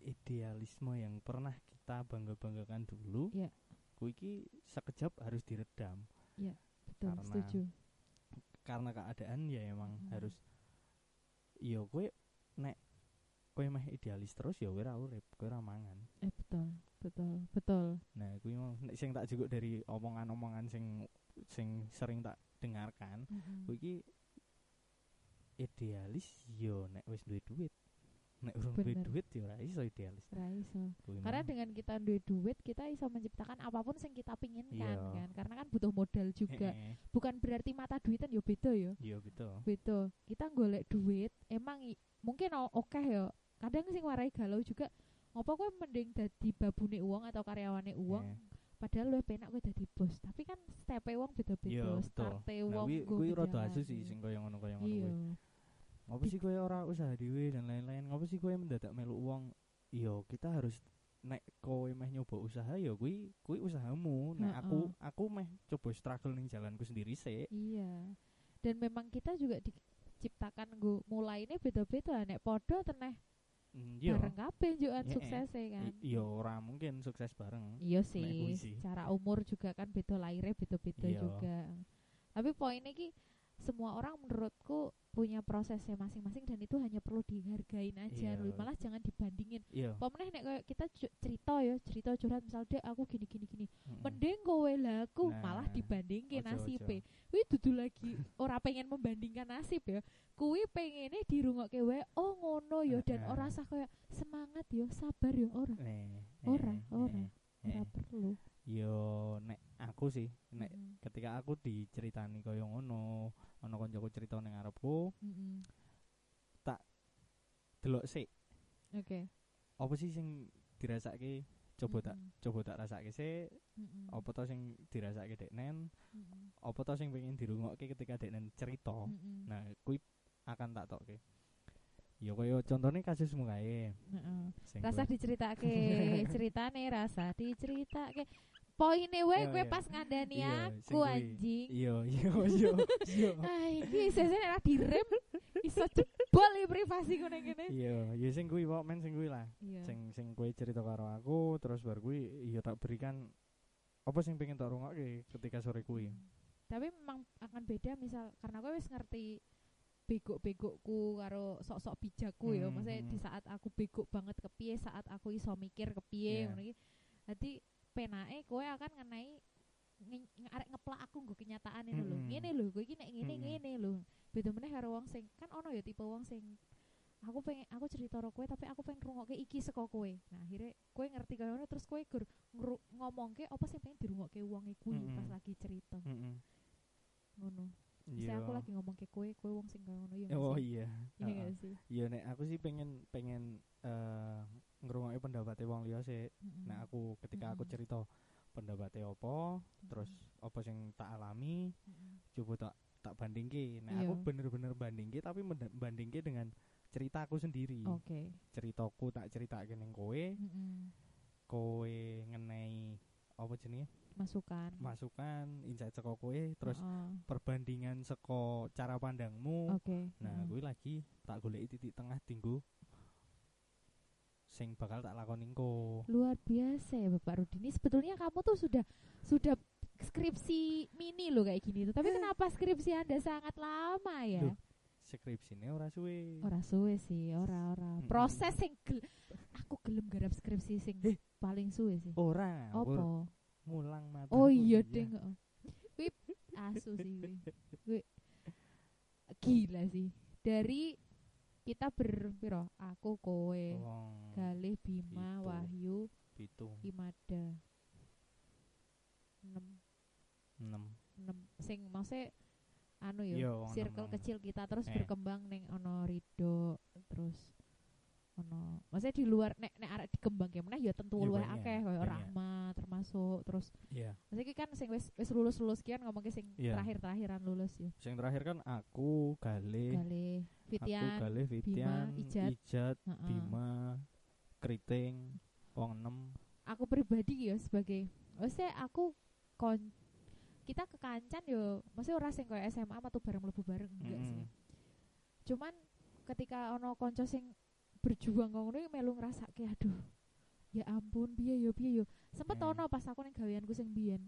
idealisme yang pernah kita bangga-banggakan dulu Iya. kuwi iki sekejap harus diredam betul Karena setuju karena keadaan ya emang Mm. harus yo kowe nek kowe mah idealis terus ya kowe ora urip kowe ora mangan eh betul betul betul nah kuwi mau sing tak juga dari omongan-omongan sing sing sering tak dengarkan Mm-mm. kowe iki idealis yo nek wis duwe duit nek urung duwe Bener. duit ya ora iso idealis Ra iso. Karena dengan kita duwe duit, kita iso menciptakan apa pun yang kita pinginkan Iya. kan. Karena kan butuh modal juga. Heeh. Bukan berarti mata duitan yo beda yo. iya betul Beda. Kita golek duit emang mungkin oke yo. Kadang sing warai galau juga ngopo kowe mending dadi babune uang atau karyawane uang Eh. padahal lu penak kowe dadi bos. Tapi kan stepe uang Iya, beda-beda, betul. starte Nah, uang kuwi kuwi rada asu sih sing kaya ngono ngono Iya. kuwi. Ngopo sih kowe ora usaha dhewe dan lain-lain? Ngopo sih kowe mendadak melu uang? Iya, kita harus nek kowe meh nyoba usaha ya kuwi kuwi usahamu. Nek aku aku meh coba struggle ning jalanku sendiri sih. Iya. Dan memang kita juga diciptakan gue mulai ini beda-beda nek podo teneh Mm, Iya. bareng kabeh njukan Iya, suksesnya kan. I- Iya, ora mungkin sukses bareng. Iya sih. Secara umur juga kan beda lahirnya beda-beda Iya. juga. Tapi poinnya ki semua orang menurutku punya prosesnya masing-masing dan itu hanya perlu dihargain aja Iya. Lho. malah jangan dibandingin Iya. Pemeneh nek kayak kita cerita ya cerita curhat misal dek aku gini gini gini Mm-mm. mending kowe lah aku malah Nah, dibandingin ojo, nasibe kuwi dudu lagi ora pengen membandingkan nasib ya kuwi pengennya dirungokke wae oh ngono ya dan Heeh. ora usah kayak semangat ya sabar ya ora Eh, Ora, eh, ora, eh, ora perlu Yo nek aku sih nek Mm-mm. ketika aku diceritani kaya ngono, ana kancaku cerita ning ngarepku, Mm-mm. delok sik oke apa sih sing dirasake coba tak Mm-mm. coba tak rasake sih Mm-mm. apa to sing dirasake deknen Mm-mm. apa to sing pengen dirungokke ketika deknen cerita Mm-mm. nah kuwi akan tak tokke ya kaya contohnya kasusmu kae Heeh. rasa diceritake ceritane rasa diceritake poine wae Iya, kowe iya. pas ngandani Iya, aku anjing. Iya iya iya iya. Ah iki sesene ora direm iso jebol iki privasi ku ning kene iya ya sing kuwi men sing kuwi lah. Sing sing kowe cerita karo aku terus bar kuwi ya tak berikan apa sing pengen tak rungokke ketika sore kuwi? Tapi memang akan beda misal karena kowe wis ngerti begok-begokku karo sok-sok bijakku ya. Hmm, maksudnya hmm. di saat aku begok banget kepiye saat aku iso mikir kepiye Iya. ngono iki. Dadi penake kowe akan ngenai nge- nge- arek ngeplak aku nggo kenyataan ini lho. Ngene lho kowe iki nek ngene ngene lho. Beda meneh karo wong sing kan ono ya tipe wong sing aku pengen aku cerita karo kowe tapi aku pengen ngrungokke iki saka kowe. Nah akhirnya kowe ngerti kaya ngono terus kowe gur ngomongke apa sing pengen dirungokke wonge kuwi pas lagi cerita. Ngono. Misalnya aku lagi ngomong ke kue, kue wong sing ngono ya. oh sih? iya. Iya sih? Iya nek aku sih pengen pengen eh ngrungokke pendapatnya wong liya sih. Mm-mm. Nek aku ketika aku Mm-mm. cerita pendapatnya apa, terus apa sing tak alami, Mm-mm. coba tak tak bandingke. Iya. aku bener-bener bandingke tapi bandingke dengan cerita aku sendiri. Oke. Ceritaku tak ceritake ning kowe, Mm-mm. kowe ngenai apa jenenge? Masukan. Masukan, insight saka kowe, terus Heeh. perbandingan saka cara pandangmu. Oke. Nah, heeh. kuwi lagi tak goleki titik tengah tinggu sing bakal tak lakoni engko. luar biasa ya Bapak Rudini. Sebetulnya kamu tuh sudah sudah skripsi mini loh kayak gini tuh. Tapi kenapa skripsi Anda sangat lama ya? Loh, Skripsine ora suwe. Ora suwe sih, ora ora. Proses sing gel- aku gelem garap skripsi sing Eh. paling suwe sih. Ora, Apa? mulang mata. Oh iya ding. heeh. Kuwi asu sih. Kuwi gila sih. Dari kita berpiro? Aku kowe, Wong Galih Bima, Gitu. Wahyu, pitu, Imada. 6 enam. 6 sing maksudnya anu yo, enam, circle kecil kita terus Eh. berkembang ning ono Rido, terus ono maksudnya di luar nek nek arek dikembang ya meneh ya tentu luwih banyak, akeh kaya banyak. Rahma termasuk terus Iya. Maksudnya kan sing wis wis lulus-lulus kian ngomongke sing Iya. terakhir-terakhiran lulus ya. Sing terakhir kan aku, Gale, aku Fitian, Galih, Fitian, Ijat. Ijat, heeh. Bima, Kriting, wong enam. Aku pribadi ya sebagai maksudnya aku kon kita kekancan yo maksudnya ora sing koyo SMA atau bareng mlebu bareng enggak sih. Mm-mm. Cuman ketika ono konco sing berjuang ngono iki melu ngrasake aduh. Ya ampun, piye yo piye yo. Sempet Eh. ono pas aku ning gaweanku sing biyen.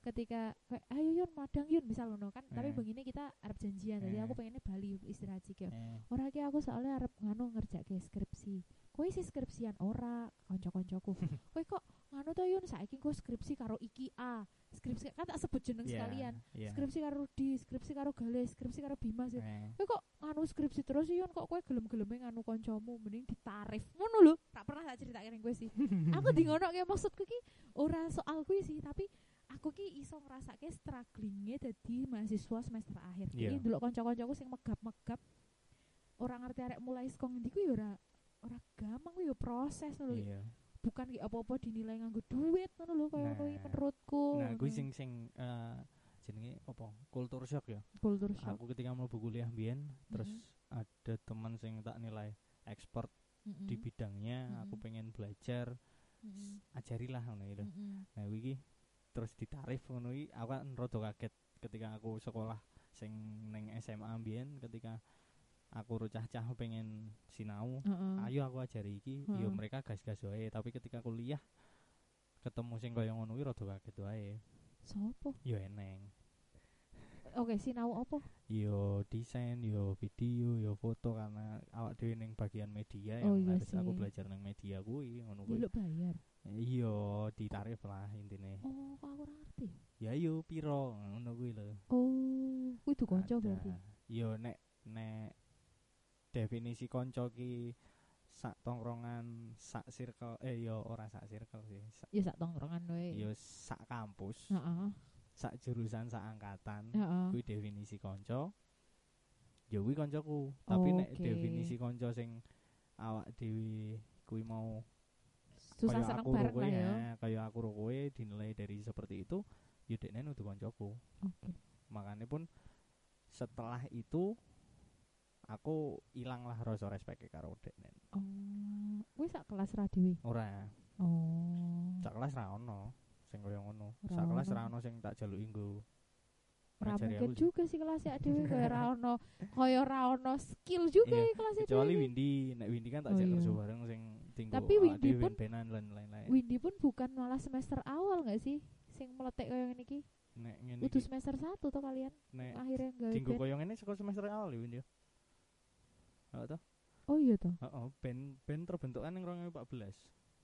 Ketika kayak ayo yun madang yun misal ngono kan, tapi Eh. begini kita arep janjian. Jadi Eh. aku pengennya Bali istirahat sih Eh, ora ki aku soalnya arep nganu ngerjakke skripsi. Kowe sih skripsian ora kanca-kancaku. Kowe kok nganu to yun saiki kok skripsi karo iki A. Skripsi kan tak sebut jeneng iya, sekalian. iya. Skripsi karo Rudi, skripsi karo Gale, skripsi karo Bima sih. Eh, Kowe kok nganu skripsi terus sih yun kok kowe gelem-geleme nganu kancamu mending ditarif. Ngono lho. Tak pernah tak critake ning kowe sih. aku di ngono kayak maksudku ki ora soal kuwi sih, tapi aku ki iso ngrasake strugglingnya dadi mahasiswa semester akhir. Iya. Jadi ndelok kanca-kancaku sing megap-megap ora ngerti arek mulai saka ngendi kuwi ya ora ora gampang kuwi ya proses lho. Iya. Bukan ki apa-apa dinilai nganggo duit ngono lho kaya kuwi Nah. menurutku. Nah, kuwi sing sing eh, jenenge apa? Kultur shock ya. kultur shock. Aku ketika mlebu kuliah mbiyen terus Mm-mm. ada teman sing tak nilai expert Mm-mm. di bidangnya, aku Mm-mm. pengen belajar, Mm-mm. ajarilah ngono gitu. Mm-mm. Nah, iki terus ditarif ngono iki aku kan rada kaget ketika aku sekolah sing neng SMA mbiyen ketika aku rucah-cah pengen sinau, Heeh. ayo aku ajari iki, yo Heeh. mereka gas-gas wae, tapi ketika kuliah ketemu sing kaya ngono kuwi rada kaget wae. Sopo? Yo eneng. Oke, sinau apa? Yo desain, yo video, yo foto karena awak dhewe ning bagian media Oh, yang iya harus aku sih. belajar neng media kuwi ngono kuwi. Bayar. Iya, ditarif lah intine. Oh, aku ora ngerti. Ya yo piro ngono kuwi lho. Oh, kuwi du kanca berarti. Yo nek nek definisi konco ki sak tongkrongan, sak circle eh yo ora sak circle sih. Sak, Ya sak tongkrongan wae. yo sak kampus, Heeh. sak jurusan, sak angkatan. Heeh. Kuwi definisi konco. Yo kuwi koncoku. Tapi nek Oke. definisi konco sing awak dhewe kuwi mau susah seneng aku bareng lah ya eh, kayak aku ro kowe dinilai dari seperti itu ya dekne nudu koncoku oke makanya pun setelah itu aku ilang lah rasa respect karo dekne oh kuwi sak kelas ra dhewe ora. Oh. Sak kelas ra ono sing koyo ngono. Sak kelas ra ono sing tak jaluki nggo Ora mungkin juga sih kelas ya dhewe kaya ra ono kaya ra ono skill juga Iya, ya kelas ya kecuali. Windy. Nek Windy kan tak Oh, jak iya. bareng sing tinggu Tapi Windy pun- ben-benan lan lain-lain. Windy pun bukan malah semester awal nggak sih? Sing meletek kaya ngene iki. Nek ngene udah semester 1 tuh kalian? Nek akhirnya gawe tinggu band koyo ngene saka semester awal ya Windy Heeh toh oh iya toh. Heeh ben ben terbentuk kan ning 2014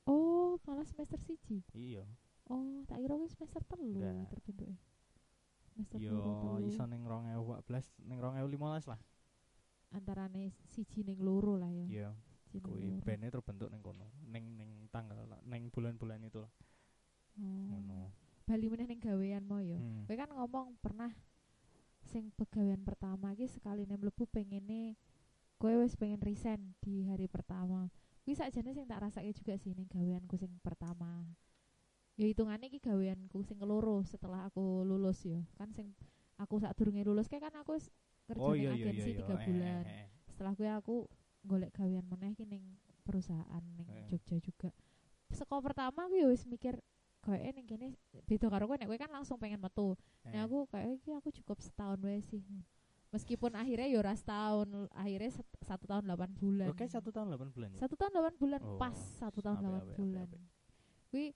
oh malah semester siji? Iya. Oh tak kira semester telu Enggak. terbentuknya semester yo telu. iso ning 2014 ning 2015 lah. Antarane siji ning loro lah ya. Iya. Kuwi bandnya terbentuk ning kono ning ning tanggal ning bulan-bulan itu lah. Oh. ngono. Bali meneh ning gawean mau ya? Hmm. Kowe kan ngomong pernah sing pegawean pertama iki sekali mlebu pengene kowe wis pengen resign di hari pertama. Kuwi sakjane sing tak rasake juga sih ning gaweanku sing pertama. Ya hitungane iki gaweanku sing keloro setelah aku lulus ya. Kan sing aku sak durunge lulus kayak kan aku kerja oh ning iya iya agensi iya tiga eh, bulan. eh, eh. Setelah kuwi aku golek gawean meneh iki ning perusahaan ning Eh. Jogja juga. Seko pertama aku ya wis mikir kayaknya ning kene beda karo kowe nek kowe kan langsung pengen metu. Eh. Nah aku kayak iki aku cukup setahun wae sih. Meskipun akhirnya ya ora setahun, akhirnya satu tahun delapan bulan. Oke satu tahun 8 bulan ya Satu tahun delapan bulan Oh, pas satu tahun delapan bulan. Kuwi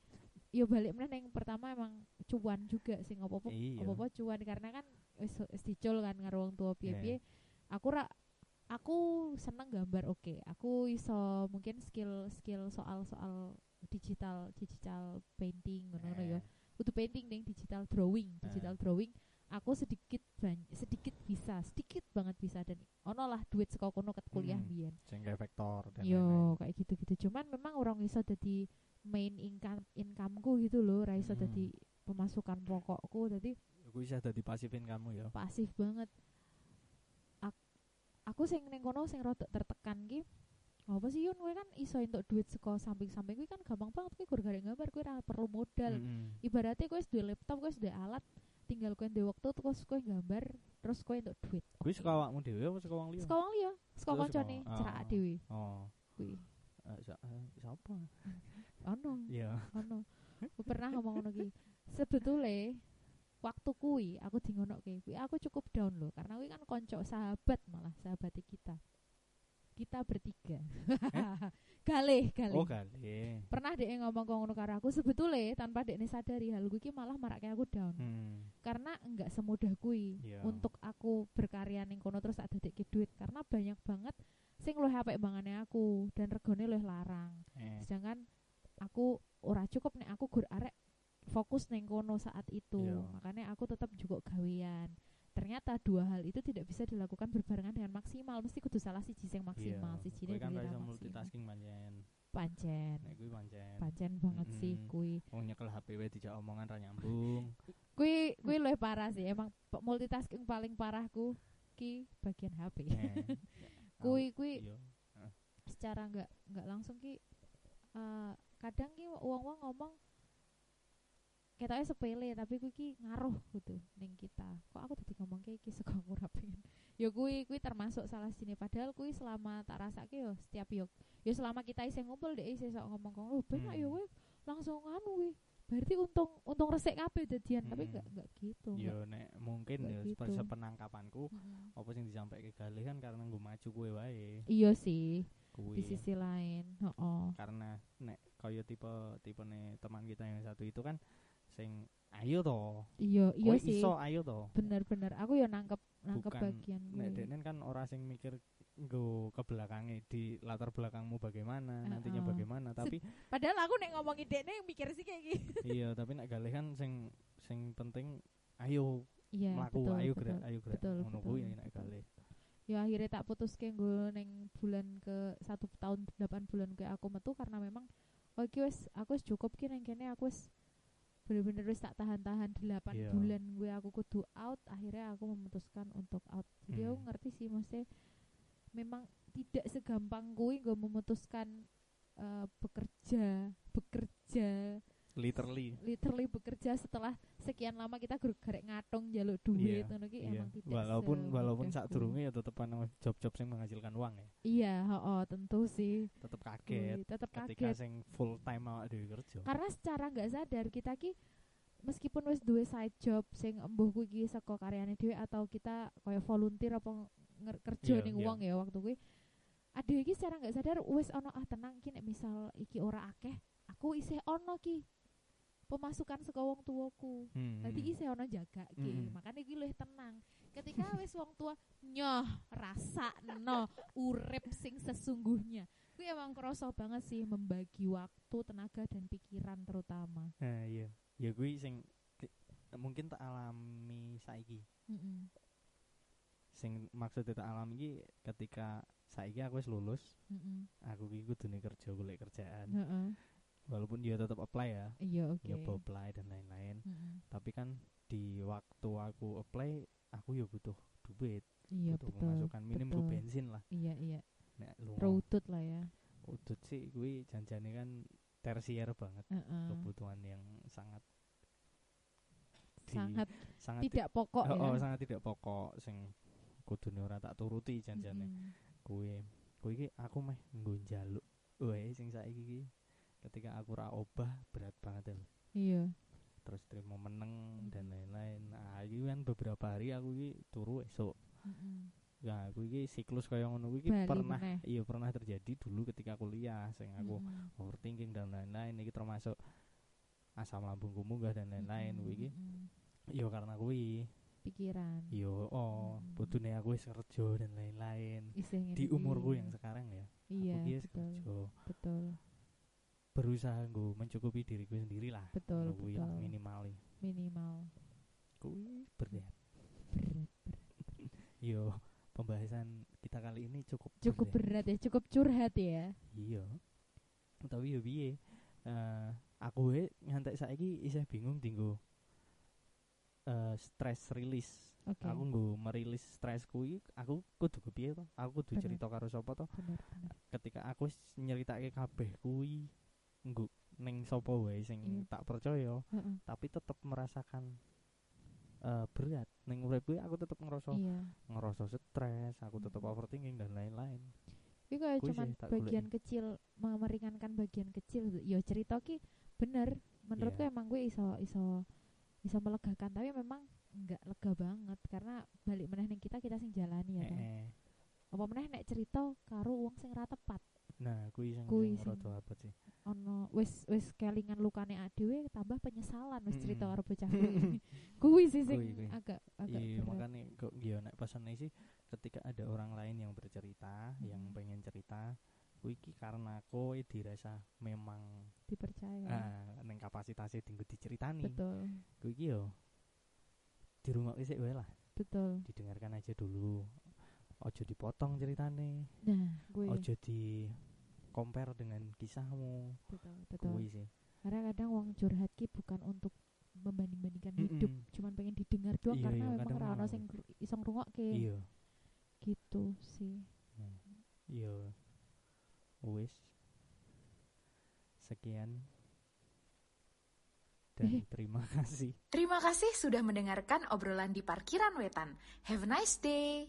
yo balik meneh yang pertama emang cuan juga sih ngopo-opo Iya. apa-apa cuan karena kan wis dicul kan wong tua piye-piye. Iya. Aku ra aku seneng gambar oke. Aku iso mungkin skill skill soal soal digital digital painting ngono Eh. ya kudu painting ning digital drawing digital drawing aku sedikit banyak sedikit bisa sedikit banget bisa dan ono lah duit saka kono ket kuliah Hmm, biyen. vektor dan yo lain-lain. kayak gitu-gitu. Cuman memang orang iso dadi main income incomeku gitu loh ra iso Hmm. dadi pemasukan pokokku dadi Aku bisa dadi pasifin kamu ya. Pasif banget. Ak- aku sing ning kono sing rada tertekan ki apa sih Yun? Kowe kan iso entuk duit saka samping-samping kuwi kan gampang banget gur garek gambar ora perlu modal. Mm-mm. ibaratnya wis duwe laptop wis duwe alat tinggal kowe duwe waktu terus kowe gambar terus kowe entuk duit Kuwi saka awakmu dhewe apa saka wong liya? saka wong liya saka kancane saka- cerak oh. dhewe Oh. kuwi Eh, sa- eh, Siapa? ono Iya. ono Aku pernah ngomong ngono ki sebetulnya waktu kuwi aku di ngono kuwi aku cukup down loh karena kuwi kan konco sahabat malah sahabat kita kita bertiga galih galih Oh, kali. pernah dek ngomong ke ngono karo aku sebetulnya tanpa dek sadari hal ki malah maraknya aku down Hmm. karena enggak semudah kuwi Iya. untuk aku berkarya ning kono terus ada dek duit karena banyak banget sing luwih apik bangane aku dan regane luwih larang Eh. sedangkan aku ora cukup nek aku gur arek fokus neng kono saat itu Iya. makanya aku tetap juga gawean ternyata dua hal itu tidak bisa dilakukan berbarengan dengan maksimal mesti kudu salah siji sing maksimal Iya. siji Kowe kan maksimal multitasking pancen. pancen Nek kuwi pancen. pancen banget sih Mm-mm. kui Wong nyekel HP wae dijak omongan ra nyambung. kui kui luwih parah sih emang multitasking paling parahku ki bagian HP Eh. kui kui Iya. secara nggak nggak langsung ki eh, kadang ki uang-uang ngomong ketoknya sepele tapi kui ki ngaruh gitu ning kita kok aku tadi ngomong kayak aku ra pengen ya kui kui termasuk salah sini padahal kui selama tak rasake yo setiap yo yo selama kita isih ngumpul deh isih sok ngomong kong oh ben Hmm. yo kowe langsung anu kuwi berarti untung untung resik kabeh dadian tapi Hmm. enggak enggak gitu Yo nek mungkin Nggak ya gitu. sepe- sepenangkapanku Mm-mm. apa sing disampaikan galih kan karena gue maju gue wae iya sih kuwi di sisi lain heeh karena nek kaya tipe tipe teman kita yang satu itu kan sing ayo to? Iya iya sih. iso ayo to? Bener-bener. Aku ya nangkep nangkep Bukan. bagian nek kuwi. deknen kan ora sing mikir nggo ke belakangnya di latar belakangmu bagaimana nantinya Heeh. bagaimana tapi Padahal aku nek ngomongin dekne mikir sih kayak gitu. iya tapi nek galih kan sing sing penting ayo Iya, mlaku betul, ayo gerak ayo gerak ngono betul, kuwi nek galih. Ya akhirnya tak putus ke gue neng bulan ke satu tahun delapan bulan ke aku metu karena memang oh wis aku cukup ki neng kene aku wis bener-bener wis tak tahan-tahan delapan Iya. bulan gue aku kudu out akhirnya aku memutuskan untuk out jadi aku Hmm. ngerti sih maksudnya memang tidak segampang gue gue memutuskan eh, bekerja bekerja literally. Literally bekerja setelah sekian lama kita gur garek ngatung jaluk duit ngono ki iya. emang tidak walaupun walaupun saat durunge ya tetep ana job-job yang menghasilkan uang ya. Iya oh, tentu sih. Tetep kaget tetap ketika kaget. sing full time awak dhewe kerja. Karena secara nggak sadar kita ki meskipun wis duwe side job sing embuh kuwi ki saka karyane dhewe atau kita kaya volunteer apa kerja Iya, ning iya. wong ya waktu kuwi ada iki secara nggak sadar wis ono ah tenang ki nek misal iki ora akeh aku isih ono ki pemasukan saka wong tuaku hmm, Tadi hmm. isih ono jaga ki Mm-mm. makanya iki luwih tenang ketika wis wong tua nyoh rasa no urip sing sesungguhnya kuwi emang kerasa banget sih membagi waktu tenaga dan pikiran terutama nah iya ya gue sing ki- mungkin tak alami saiki Mm-mm. sing maksudnya tak alami iki ketika saiki aku wis lulus Mm-mm. aku ki kudune kerja golek kerjaan Heeh. Walaupun dia tetap apply ya. Iya oke. Nyoba apply dan lain-lain. Mm-mm. tapi kan di waktu aku apply aku ya butuh duit. Iya butuh betul pemasukan minim betul. gue bensin lah. Iya iya. Lunga. Rautut lah ya. Udut sih gue janjane kan tersier banget. Heeh. kebutuhan yang sangat di- sangat sangat tidak pokok oh, ya. Oh, sangat tidak pokok. Sing kudune ora tak turuti janjane. Mm-mm. kuwi kuwi iki aku meh nggo njaluk wae sing saiki iki ketika aku ra obah berat banget lho iya. Terus terima meneng dan lain-lain. Nah iki kan beberapa hari aku iki turu esok Mm-mm. nah aku iki siklus kaya ngono iki Bali pernah iya pernah terjadi dulu ketika kuliah sing aku Mm-mm. overthinking dan lain-lain. Iki termasuk asam lambungku munggah dan lain-lain Mm-mm. kuwi iki iya karena kuwi pikiran. Yo oh Mm. budune aku wis kerja dan lain-lain. Di umurku yang sekarang ya iya aku betul. kerja. Betul berusaha nggo mencukupi diriku sendiri lah betul Ngono kuwi lah, betul. minimal minimal. Kuwi berat berat yo pembahasan kita kali ini cukup cukup berat berat ya cukup curhat ya. Iya. Tapi yo piye? Eh, aku we ngantek saiki isih bingung dinggo eh stress release oke. Aku nggo merilis stres kuwi aku kudu kepiye to? Aku kudu cerita karo sapa to? Ketika aku nyeritake kabeh kuwi nggo ning sapa wae sing Iya. tak percaya Heeh. tapi tetep merasakan eh berat ning urip kuwi aku tetep ngerasa iya ngerasa stres aku tetep Mm. overthinking dan lain-lain Ini kayak tak bagian kecil me- meringankan bagian kecil ya cerita ki bener menurutku Iya. emang gue iso iso iso melegakan tapi memang enggak lega banget karena balik meneh ning kita kita sing jalani ya toh. Heeh. apa meneh nek cerita karo wong sing ra tepat nah kuwi sing Kuwi rada abot sih. Ono wis wis kelingan lukane dhewe tambah penyesalan wis cerita karo bocah kuwi kuwi sih sing agak agak iya makanya kok iya nek pesannya sih ketika ada orang lain yang bercerita yang Mm. pengen cerita kuwi iki karena kowe dirasa memang dipercaya. Ah ning kapasitasnya tinggal diceritani betul. kuwi iki yo dirungokke sik wae lah. Betul. Didengarkan aja dulu. Ojo dipotong ceritane. Nah gue ojo di compare dengan kisahmu. Betul betul. Sih. Karena kadang wong curhat ki bukan untuk membanding-bandingkan hidup Mm-mm. cuman pengen didengar doang Iya, karena iya, memang kadang ra ono ngono. sing iso ngrungokke. Iya. Gitu sih. Iya. Wis. Sekian. Dan Eh. terima kasih. Terima kasih sudah mendengarkan obrolan di parkiran wetan. Have a nice day.